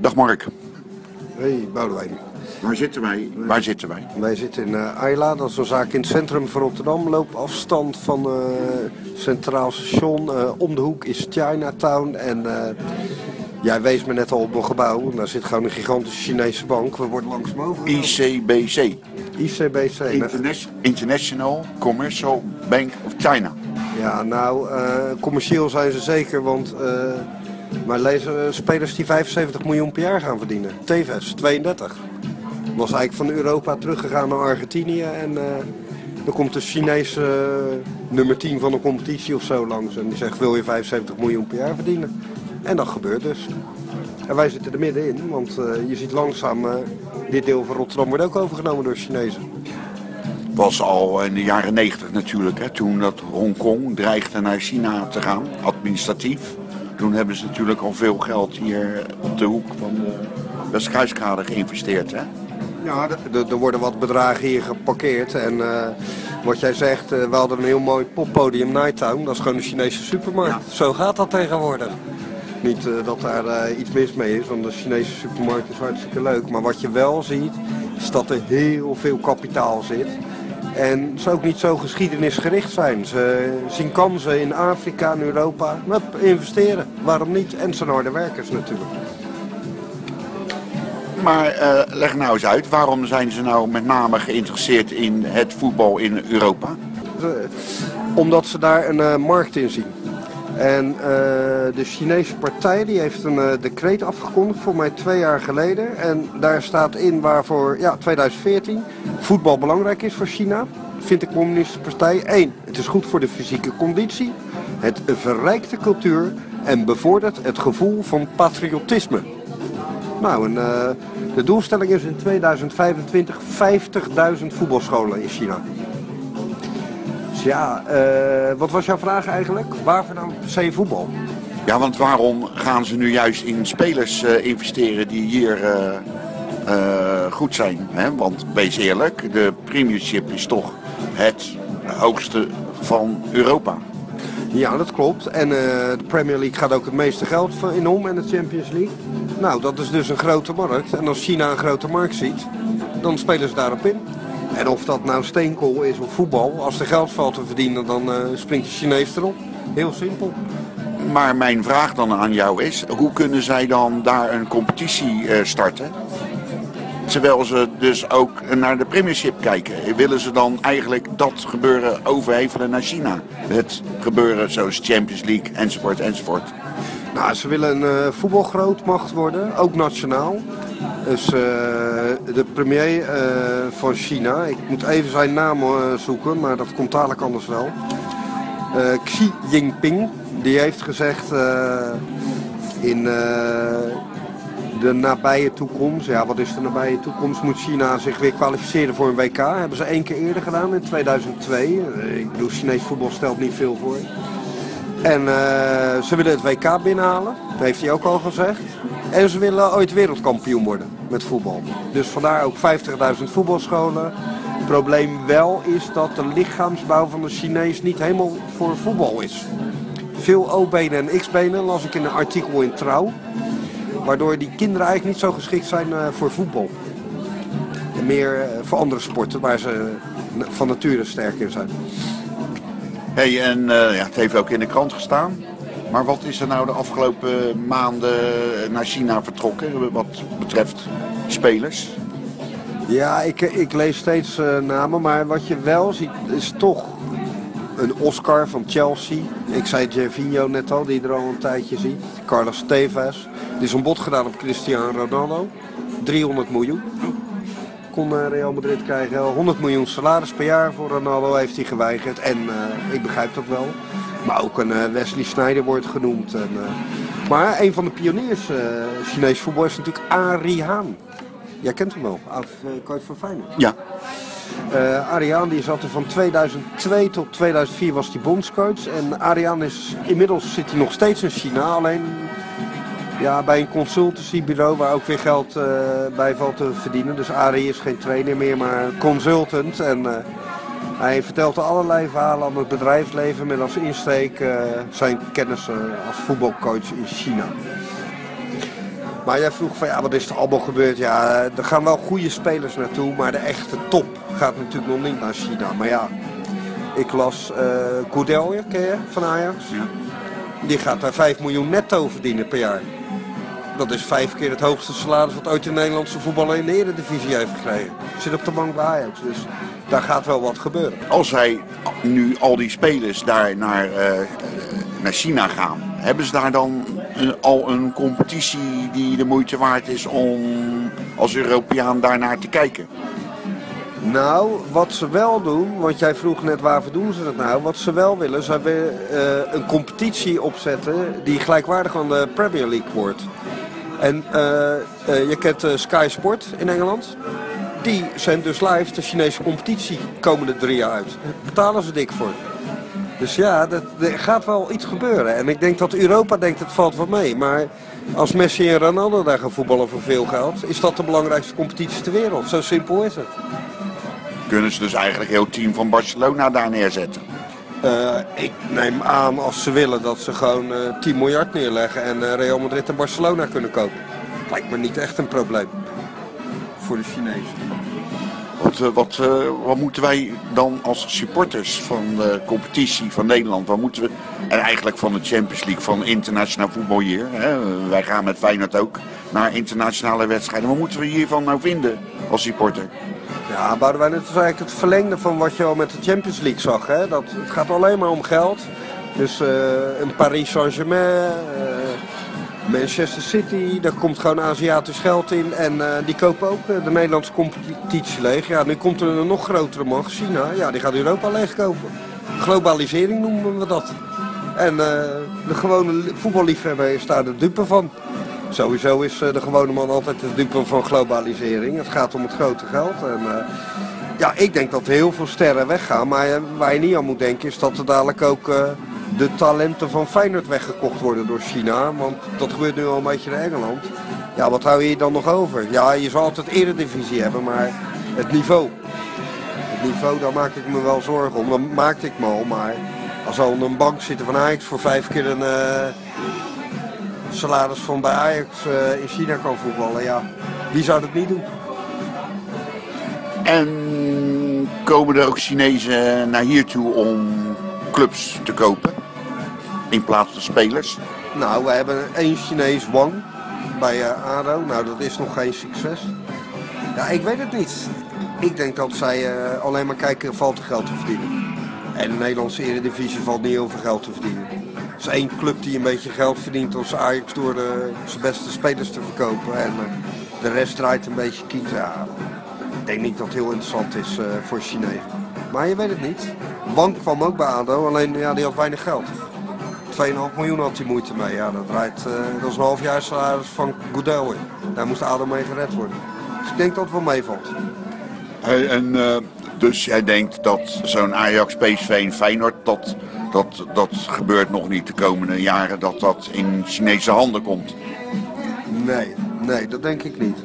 Dag Mark. Hey, Boudewijn. Waar zitten wij? Waar zitten wij? Wij zitten in uh, Ayla, dat is een zaak in het centrum van Rotterdam. Loopafstand van uh, Centraal Station. Uh, om de hoek is Chinatown. En jij wees me net al op een gebouw. Daar zit gewoon een gigantische Chinese bank. We worden langzaam over. ICBC. ICBC. Interna International Commercial Bank of China. Ja, nou, commercieel zijn ze zeker, want... Maar lezen spelers die 75 miljoen per jaar gaan verdienen. Tevez, 32 was eigenlijk van Europa teruggegaan naar Argentinië. En dan komt de Chinese uh, nummer 10 van de competitie of zo langs. En die zegt, wil je 75 miljoen per jaar verdienen? En dat gebeurt dus. En wij zitten er middenin, want je ziet langzaam... dit deel van Rotterdam wordt ook overgenomen door Chinezen. Was al in de jaren 90 natuurlijk, hè, toen dat Hongkong dreigde naar China te gaan, administratief. Toen hebben ze natuurlijk al veel geld hier op de hoek van de Westkruiskade geïnvesteerd. Hè? Ja, er worden wat bedragen hier geparkeerd. En uh, wat jij zegt, uh, we hadden een heel mooi poppodium Nighttown. Dat is gewoon een Chinese supermarkt. Zo gaat dat tegenwoordig. Niet uh, dat daar iets mis mee is, want de Chinese supermarkt is hartstikke leuk. Maar wat je wel ziet, is dat er heel veel kapitaal zit. En ze ook niet zo geschiedenisgericht zijn. Ze zien kansen in Afrika en Europa. Hup, investeren. Waarom niet? En zijn harde werkers natuurlijk. Maar uh, leg nou eens uit, waarom zijn ze nou met name geïnteresseerd in het voetbal in Europa? Omdat ze daar een uh, markt in zien. En uh, de Chinese partij die heeft een decreet afgekondigd, voor mij twee jaar geleden. En daar staat in waarvoor, ja, 2014, voetbal belangrijk is voor China. Vindt de communistische partij. Eén, het is goed voor de fysieke conditie. Het verrijkt de cultuur en bevordert het gevoel van patriotisme. Nou, en, uh, de doelstelling is in 2025 50.000 voetbalscholen in China. Ja, uh, wat was jouw vraag eigenlijk? Waarvoor dan per se voetbal? Ja, want waarom gaan ze nu juist in spelers uh, investeren die hier goed zijn? Hè? Want wees eerlijk, de Premiership is toch het hoogste van Europa. Ja, dat klopt. En uh, de Premier League gaat ook het meeste geld in om en de Champions League. Nou, dat is dus een grote markt. En als China een grote markt ziet, dan spelen ze daarop in. En of dat nou steenkool is of voetbal, als er geld valt te verdienen, dan uh, springt de Chinees erop. Heel simpel. Maar mijn vraag dan aan jou is, hoe kunnen zij dan daar een competitie uh, starten? Terwijl ze dus ook naar de Premiership kijken. Willen ze dan eigenlijk dat gebeuren overhevelen naar China? Het gebeuren zoals Champions League enzovoort enzovoort. Nou, ze willen een uh, voetbalgrootmacht worden, ook nationaal. Dus uh, de premier uh, van China, ik moet even zijn naam zoeken, maar dat komt dadelijk anders wel. Xi Jinping, die heeft gezegd in de nabije toekomst, ja wat is de nabije toekomst, moet China zich weer kwalificeren voor een WK. Hebben ze één keer eerder gedaan in 2002. Ik bedoel, Chinees voetbal stelt niet veel voor. En ze willen het WK binnenhalen, dat heeft hij ook al gezegd. En ze willen ooit wereldkampioen worden voetbal. Dus vandaar ook 50.000 voetbalscholen. Het probleem wel is dat de lichaamsbouw van de Chinees niet helemaal voor voetbal is. Veel O-benen en X-benen las ik in een artikel in Trouw. Waardoor die kinderen eigenlijk niet zo geschikt zijn uh, voor voetbal. En meer uh, voor andere sporten waar ze van nature sterk in zijn. Hey, en ja, het heeft ook in de krant gestaan. Maar wat is er nou de afgelopen maanden naar China vertrokken wat betreft spelers? Ja, ik, ik lees steeds uh, namen, maar wat je wel ziet is toch een Oscar van Chelsea. Ik zei Gervinho net al, die er al een tijdje ziet. Carlos Tevez. Die is een bod gedaan op Cristiano Ronaldo. 300 miljoen kon eh, Real Madrid krijgen. 100 miljoen salaris per jaar voor Ronaldo heeft hij geweigerd. En uh, ik begrijp dat wel. Maar ook een uh, Wesley Sneijder wordt genoemd. En, uh, maar een van de pioniers Chinees voetbal is natuurlijk Ari Haan. Jij kent hem wel, oud coach van Feyenoord. Ja. Ariaan die zat er van 2002 tot 2004 was hij bondscoach. En Ariaan is inmiddels zit hij nog steeds in China. Alleen ja, bij een consultancybureau waar ook weer geld uh, bij valt te verdienen. Dus Arie is geen trainer meer, maar consultant. En uh, hij vertelt allerlei verhalen aan het bedrijfsleven met als insteek uh, zijn kennis als voetbalcoach in China. Maar jij vroeg van ja, wat is er allemaal gebeurd? Ja, er gaan wel goede spelers naartoe, maar de echte top gaat natuurlijk nog niet naar China. Maar ja, ik las uh, ken je, van Ajax? Ja. Die gaat daar 5 miljoen netto verdienen per jaar. Dat is vijf keer het hoogste salaris wat ooit de Nederlandse voetballer in de Eredivisie heeft gekregen. Zit op de bank bij Ajax, dus daar gaat wel wat gebeuren. Als hij nu al die spelers daar naar, uh, naar China gaan, hebben ze daar dan al een competitie die de moeite waard is om als Europeaan daarnaar te kijken? Nou, wat ze wel doen, want jij vroeg net waarvoor doen ze dat nou. Wat ze wel willen, ze willen uh, een competitie opzetten die gelijkwaardig aan de Premier League wordt. En uh, uh, je kent Sky Sport in Engeland. Die zendt dus live de Chinese competitie komende drie jaar uit. Daar betalen ze dik voor. Dus ja, dat, er gaat wel iets gebeuren. En ik denk dat Europa denkt het valt wat mee. Maar als Messi en Ronaldo daar gaan voetballen voor veel geld... is dat de belangrijkste competitie ter wereld. Zo simpel is het. Kunnen ze dus eigenlijk heel team van Barcelona daar neerzetten? Uh, ik neem aan als ze willen dat ze gewoon uh, eh, 10 miljard neerleggen en uh, Real Madrid en Barcelona kunnen kopen. Lijkt me niet echt een probleem voor de Chinezen. Wat, wat, wat moeten wij dan als supporters van de competitie van Nederland, wat moeten we, en eigenlijk van de Champions League, van internationaal voetbal hier, hè, wij gaan met Feyenoord ook naar internationale wedstrijden, wat moeten we hiervan nou vinden als supporter? Ja, Boudewijn, het is eigenlijk het verlengde van wat je al met de Champions League zag. Hè? Dat, het gaat alleen maar om geld. Dus uh, een Paris Saint-Germain, uh, Manchester City, daar komt gewoon Aziatisch geld in. En uh, die kopen ook de Nederlandse competitie leeg. Ja, nu komt er een nog grotere macht, China. Ja, die gaat Europa leeg kopen. Globalisering noemen we dat. En de gewone voetballiefhebber is daar de dupe van. Sowieso is eh, de gewone man altijd de dupe van globalisering. Het gaat om het grote geld. En, ja, ik denk dat heel veel sterren weggaan. Maar waar je niet aan moet denken is dat er dadelijk ook de talenten van Feyenoord weggekocht worden door China. Want dat gebeurt nu al een beetje in Engeland. Ja, wat hou je dan nog over? Ja, je zal altijd eredivisie hebben, maar het niveau. Het niveau, daar maak ik me wel zorgen om. Dat maakte ik me al, maar als al een bank zitten van Ajax voor vijf keer een salaris van bij Ajax uh, in China kan voetballen. Ja, wie zou dat niet doen? En komen er ook Chinezen naar hier toe om clubs te kopen? In plaats van spelers? Nou, we hebben één Chinees Wang bij uh. Nou, dat is nog geen succes. Ja, ik weet het niet. Ik denk dat zij uh, alleen maar kijken, valt er geld te verdienen. En de Nederlandse Eredivisie valt niet veel geld te verdienen is één club die een beetje geld verdient als Ajax door de, zijn beste spelers te verkopen. En uh, de rest draait een beetje kiet. Ja, ik denk niet dat het heel interessant is voor Chinezen. Maar je weet het niet. Wang kwam ook bij ADO, alleen ja, die had weinig geld. 2,5 miljoen had hij moeite mee. Ja, dat, draait, uh, dat is een half jaar salaris van Goodell. Daar moest ADO mee gered worden. Dus ik denk dat het wel meevalt. Hey, en dus jij denkt dat zo'n Ajax, PSV en Feyenoord, dat dat, dat gebeurt nog niet de komende jaren dat dat in Chinese handen komt. Nee, nee, dat denk ik niet.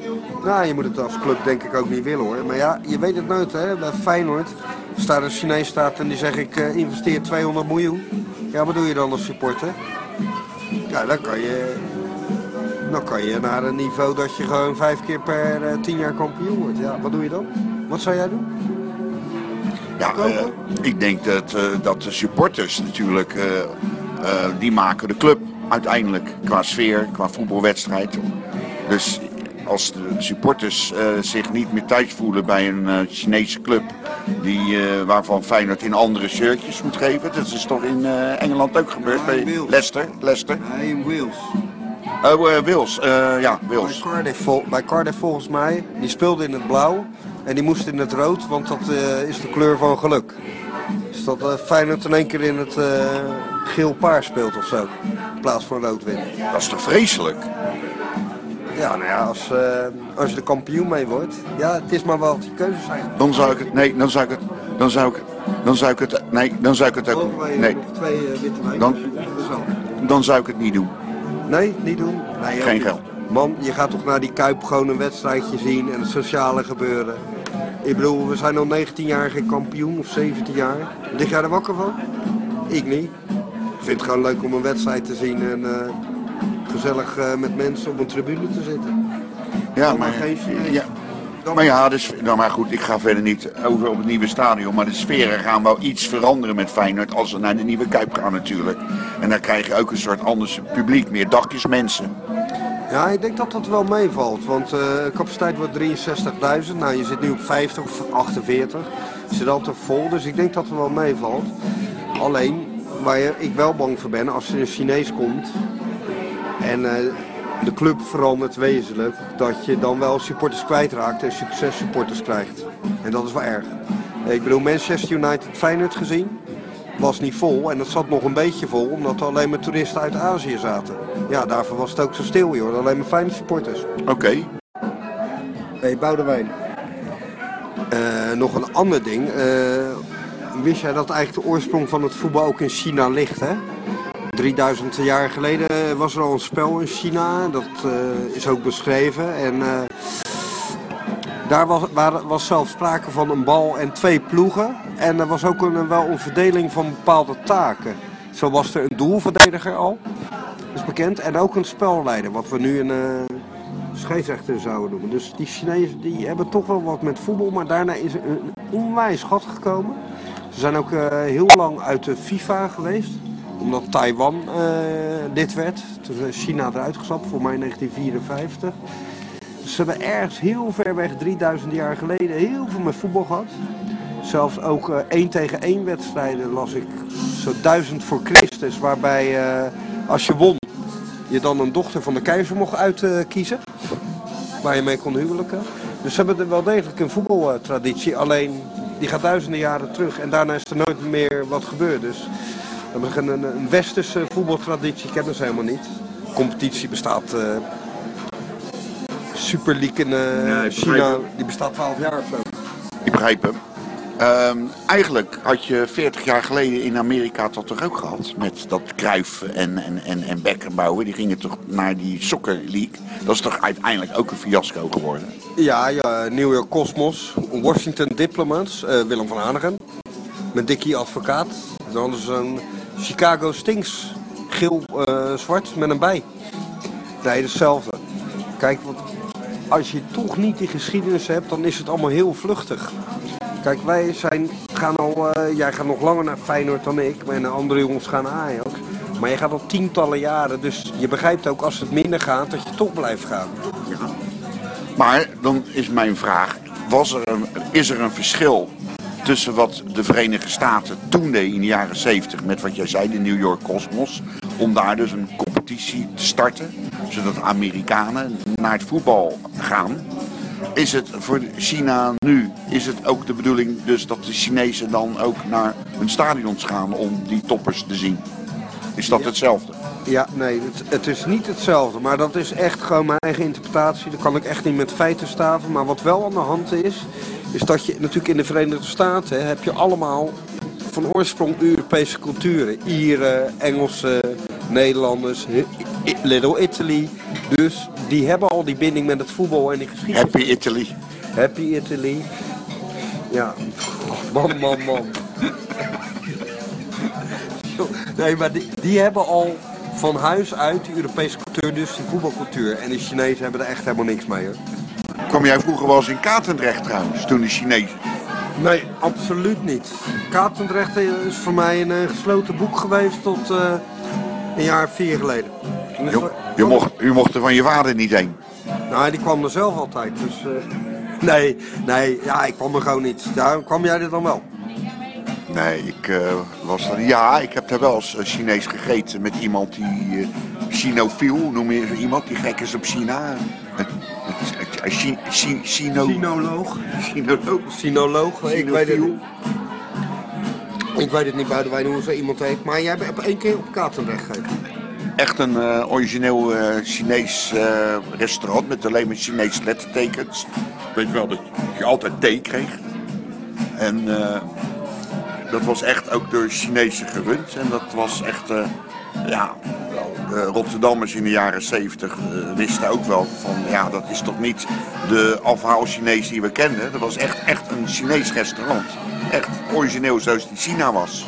Nou, je moet het als club denk ik ook niet willen hoor. Maar ja, je weet het nooit hè. Bij Feyenoord staat een Chinees staat en die zeg ik uh, investeer 200 miljoen. Ja, wat doe je dan als supporter? Ja, dan kan je, dan kan je naar een niveau dat je gewoon vijf keer per uh, tien jaar kampioen wordt. Ja, wat doe je dan? Wat zou jij doen? Ja, uh, ik denk dat, uh, dat de supporters natuurlijk, die maken de club uiteindelijk qua sfeer, qua voetbalwedstrijd. Dus als de supporters zich niet meer thuis voelen bij een Chinese club, die, waarvan Feyenoord in andere shirtjes moet geven. Dat is toch in Engeland ook gebeurd bij Leicester. Leicester. Nee, in Wales. Oh, Wales. ja, Wales. Bij Cardiff, bij Cardiff volgens mij, die speelde in het blauw. En die moest in het rood, want dat is de kleur van geluk. Dus dat Feyenoord in één keer in het geel-paars speelt of zo. In plaats van rood-wit. Dat is toch vreselijk? Ja, nou ja, als, als je de kampioen mee wordt. Ja, het is maar wat je keuzes zijn. Dan zou ik het, nee, dan zou ik het, dan zou ik, dan zou ik het, nee, dan zou ik het ook, nee. Twee witte dan, dan zou ik het niet doen. Nee, niet doen? Nee, Geen geld. Man, je gaat toch naar die Kuip gewoon een wedstrijdje zien en het sociale gebeuren. Ik bedoel, we zijn al 19 jaar geen kampioen of 17 jaar. Lig jij er wakker van? Ik niet. Ik vind het gewoon leuk om een wedstrijd te zien en uh, gezellig eh, met mensen op een tribune te zitten. Ja, maar, Chinees. ja, maar ja, dus, nou maar goed, ik ga verder niet over op het nieuwe stadion. Maar de sferen gaan wel iets veranderen met Feyenoord als we naar de nieuwe Kuip gaan natuurlijk. En dan krijg je ook een soort anders publiek, meer dakjes mensen. Ja, ik denk dat dat wel meevalt. Want eh, de capaciteit wordt 63.000. Nou, je zit nu op 50 of 48. Je zit altijd vol, dus ik denk dat het wel meevalt. Alleen, waar ik wel bang voor ben, als er een Chinees komt en eh, de club verandert wezenlijk, dat je dan wel supporters kwijtraakt en successupporters krijgt. En dat is wel erg. Ik bedoel, Manchester United Feyenoord gezien, was niet vol en dat zat nog een beetje vol omdat er alleen maar toeristen uit Azië zaten. Ja, daarvoor was het ook zo stil, joh. Alleen maar Feyenoord supporters. Oké, Hey, Boudewijn. Eh, nog een ander ding. Eh, wist jij dat eigenlijk de oorsprong van het voetbal ook in China ligt, hè? 3000 jaar geleden was er al een spel in China. Dat eh, is ook beschreven. En eh, daar was, was zelfs sprake van een bal en twee ploegen. En er was ook een, wel een verdeling van bepaalde taken. Zo was er een doelverdediger al. Dat is bekend. En ook een spelleider, wat we nu een eh, scheidsrechter zouden noemen. Dus die Chinezen die hebben toch wel wat met voetbal. Maar daarna is er een onwijs gat gekomen. Ze zijn ook heel lang uit de FIFA geweest. Omdat Taiwan eh lid werd. Toen is China eruit gestapt, voor mij in 1954. Dus ze hebben ergens heel ver weg, 3000 jaar geleden, heel veel met voetbal gehad. Zelfs ook eh, één tegen één wedstrijden las ik zo duizend voor Christus. Waarbij eh, als je won, je dan een dochter van de keizer mocht uitkiezen. waar je mee kon huwelijken. Dus ze hebben er wel degelijk een voetbaltraditie. Alleen die gaat duizenden jaren terug. En daarna is er nooit meer wat gebeurd. Dus hebben een, een, westerse voetbaltraditie kennen ze helemaal niet. De competitie bestaat... eh Super League in eh, China, die bestaat 12 jaar of zo. ik begrijp hem. Ehm, eigenlijk had je 40 jaar geleden in Amerika dat toch ook gehad. Met dat Cruyff en, en, en, en Beckenbauer. Die gingen toch naar die Soccer League. Dat is toch uiteindelijk ook een fiasco geworden. Ja, ja, New York Cosmos, Washington Diplomats, eh, Willem van Hanegem. Met Dickie Advocaat. Dan hadden ze een Chicago Stings, geel-zwart met een bij. Nee, hetzelfde. Kijk, want als je toch niet die geschiedenis hebt, dan is het allemaal heel vluchtig. Kijk, wij zijn, gaan al, eh, jij gaat nog langer naar Feyenoord dan ik, maar de andere jongens gaan naar Ajax. Maar je gaat al tientallen jaren, dus je begrijpt ook als het minder gaat, dat je toch blijft gaan. Maar dan is mijn vraag: was er een, is er een verschil tussen wat de Verenigde Staten toen deed in de jaren 70 met wat jij zei, de New York Cosmos, om daar dus een competitie te starten, zodat Amerikanen naar het voetbal gaan? Is het voor China nu, is het ook de bedoeling dus dat de Chinezen dan ook naar hun stadions gaan om die toppers te zien? Is dat hetzelfde? Ja, nee, het, het is niet hetzelfde. Maar dat is echt gewoon mijn eigen interpretatie. Dat kan ik echt niet met feiten staven. Maar wat wel aan de hand is, is dat je natuurlijk in de Verenigde Staten heb je allemaal van oorsprong Europese culturen. Ieren, Engelsen, Nederlanders, Little Italy. Dus die hebben al die binding met het voetbal en die geschiedenis. Happy Italy. Happy Italy. Ja, man, man, man. Nee, maar die, die hebben al van huis uit die Europese cultuur, dus die voetbalcultuur. En de Chinezen hebben er echt helemaal niks mee hoor. Kwam jij vroeger wel eens in Katendrecht trouwens, toen de Chinezen? Nee, absoluut niet. Katendrecht is voor mij een eh, gesloten boek geweest tot eh, een jaar of vier geleden. Je, je mocht, u mocht er van je vader niet heen. Nou, die kwam er zelf altijd. Dus, eh, nee, nee, ja, ik kwam er gewoon niet. Ja, kwam jij er dan wel? Nee, ik eh, was er. Ja, ik heb daar wel eens Chinees gegeten met iemand die. Chinofiel, noem je iemand die gek is op China. Sinoloog. Chinoloog. Sinoloog, ik weet het. Ik weet het niet buiten wij hoe zo iemand heet. Maar jij hebt één keer op Katendrecht gegeten. Echt een eh, origineel eh, Chinees eh, restaurant met alleen maar Chinese lettertekens. Weet je wel dat je altijd thee kreeg. En dat was echt ook door Chinezen gerund. En dat was echt, ja, Rotterdammers in de jaren 70 eh, wisten ook wel van, ja, dat is toch niet de afhaal Chinees die we kenden. Dat was echt, echt een Chinees restaurant. Echt origineel zoals die China was.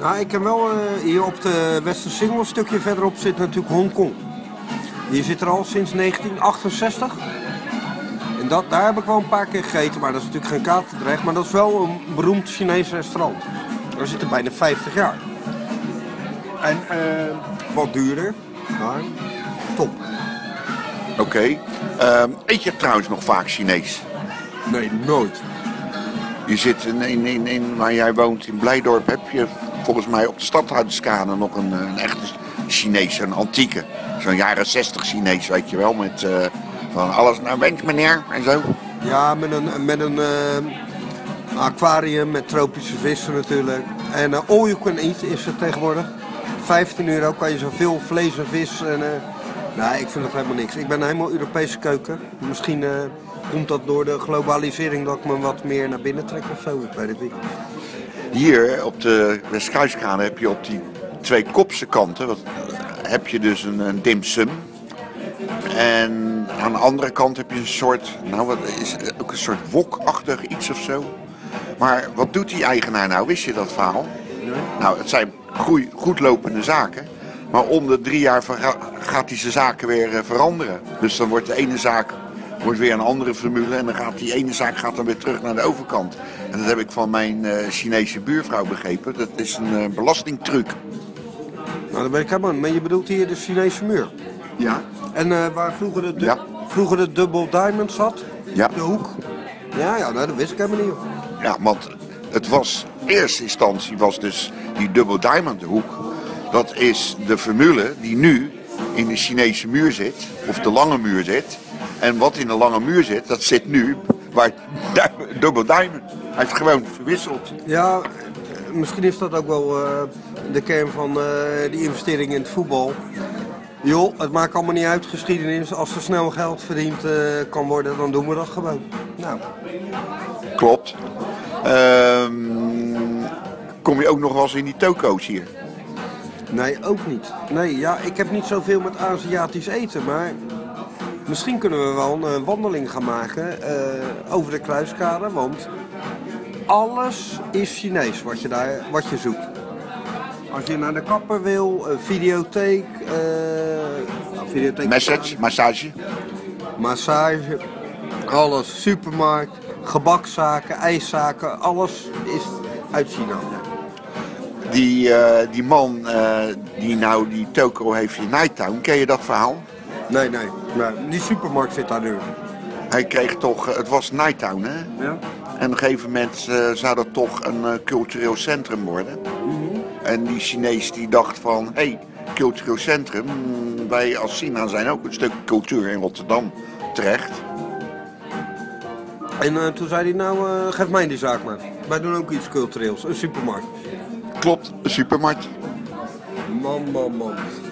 Nou, ik ken wel, eh, hier op de Westersingel een stukje verderop zit natuurlijk Hongkong. Je zit er al sinds 1968. En dat, daar heb ik wel een paar keer gegeten, maar dat is natuurlijk geen katendrecht. Maar dat is wel een beroemd Chinees restaurant. Daar zit er bijna 50 jaar. En eh, wat duurder, maar top. Oké. Ehm, eet je trouwens nog vaak Chinees? Nee, nooit. Je zit in, in, in, in waar jij woont, in Blijdorp, heb je volgens mij op de stadhuiskade nog een, een echte Chinees, een antieke. Zo'n jaren 60 Chinees, weet je wel, met eh, van alles naar wens meneer en zo. Ja, met een, met een eh, aquarium met tropische vissen natuurlijk. En eh all you can eat is het tegenwoordig. 15 euro kan je zoveel vlees en vis. En, eh, nee, ik vind dat helemaal niks. Ik ben helemaal Europese keuken. Misschien eh, komt dat door de globalisering dat ik me wat meer naar binnen trek of zo. Ik weet het niet. Hier op de Westkruiskade heb je op die twee kopse kanten wat, heb je dus een, een dim sum. En aan de andere kant heb je een soort, nou wat is het? ook een soort wokachtig iets of zo. Maar wat doet die eigenaar nou? Wist je dat verhaal? Nou, het zijn goeie, goed lopende zaken. Maar om de drie jaar gaat hij zijn zaken weer eh, veranderen. Dus dan wordt de ene zaak wordt weer een andere formule. En dan gaat die ene zaak gaat dan weer terug naar de overkant. En dat heb ik van mijn eh, Chinese buurvrouw begrepen. Dat is een eh, belastingtruc. Nou, dat weet ik helemaal niet. Maar je bedoelt hier de Chinese muur. Ja. En waar vroeger de, Ja. vroeger de Double Diamond zat? Ja. De hoek? Ja, ja nou, dat wist ik helemaal niet. Ja, want het was, in eerste instantie was dus die Double Diamond hoek. Dat is de formule die nu in de Chinese muur zit, of de lange muur zit. En wat in de lange muur zit, dat zit nu waar Double Diamond. Hij heeft gewoon verwisseld. Ja, misschien is dat ook wel eh, de kern van eh, die investering in het voetbal. Joh, het maakt allemaal niet uit, geschiedenis. Als er snel geld verdiend eh, kan worden, dan doen we dat gewoon. Nou, Klopt. Ehm, kom je ook nog wel eens in die toko's hier? nee, ook niet. Nee, ja, ik heb niet zoveel met Aziatisch eten, maar misschien kunnen we wel een eh, wandeling gaan maken eh, over de kruiskade, want alles is Chinees wat je, daar, wat je zoekt. Als je naar de kapper wil, een videotheek, eh, nou, videotheek Message, massage. massage, alles, supermarkt, gebakzaken, ijszaken, alles is uit China. Die, eh, die man eh, die nou die toko heeft in Nighttown, ken je dat verhaal? Nee, nee, nee, die supermarkt zit daar nu. Hij kreeg toch, eh, het was Nighttown hè? Ja? En op een gegeven moment zou dat toch een cultureel centrum worden. En die Chinees die dacht van, hé, hey, cultureel centrum, mm, wij als China zijn ook een stuk cultuur in Rotterdam terecht. En toen zei hij, nou, geef mij die zaak maar. Wij doen ook iets cultureels, een supermarkt. Klopt, supermarkt. Man, man, man.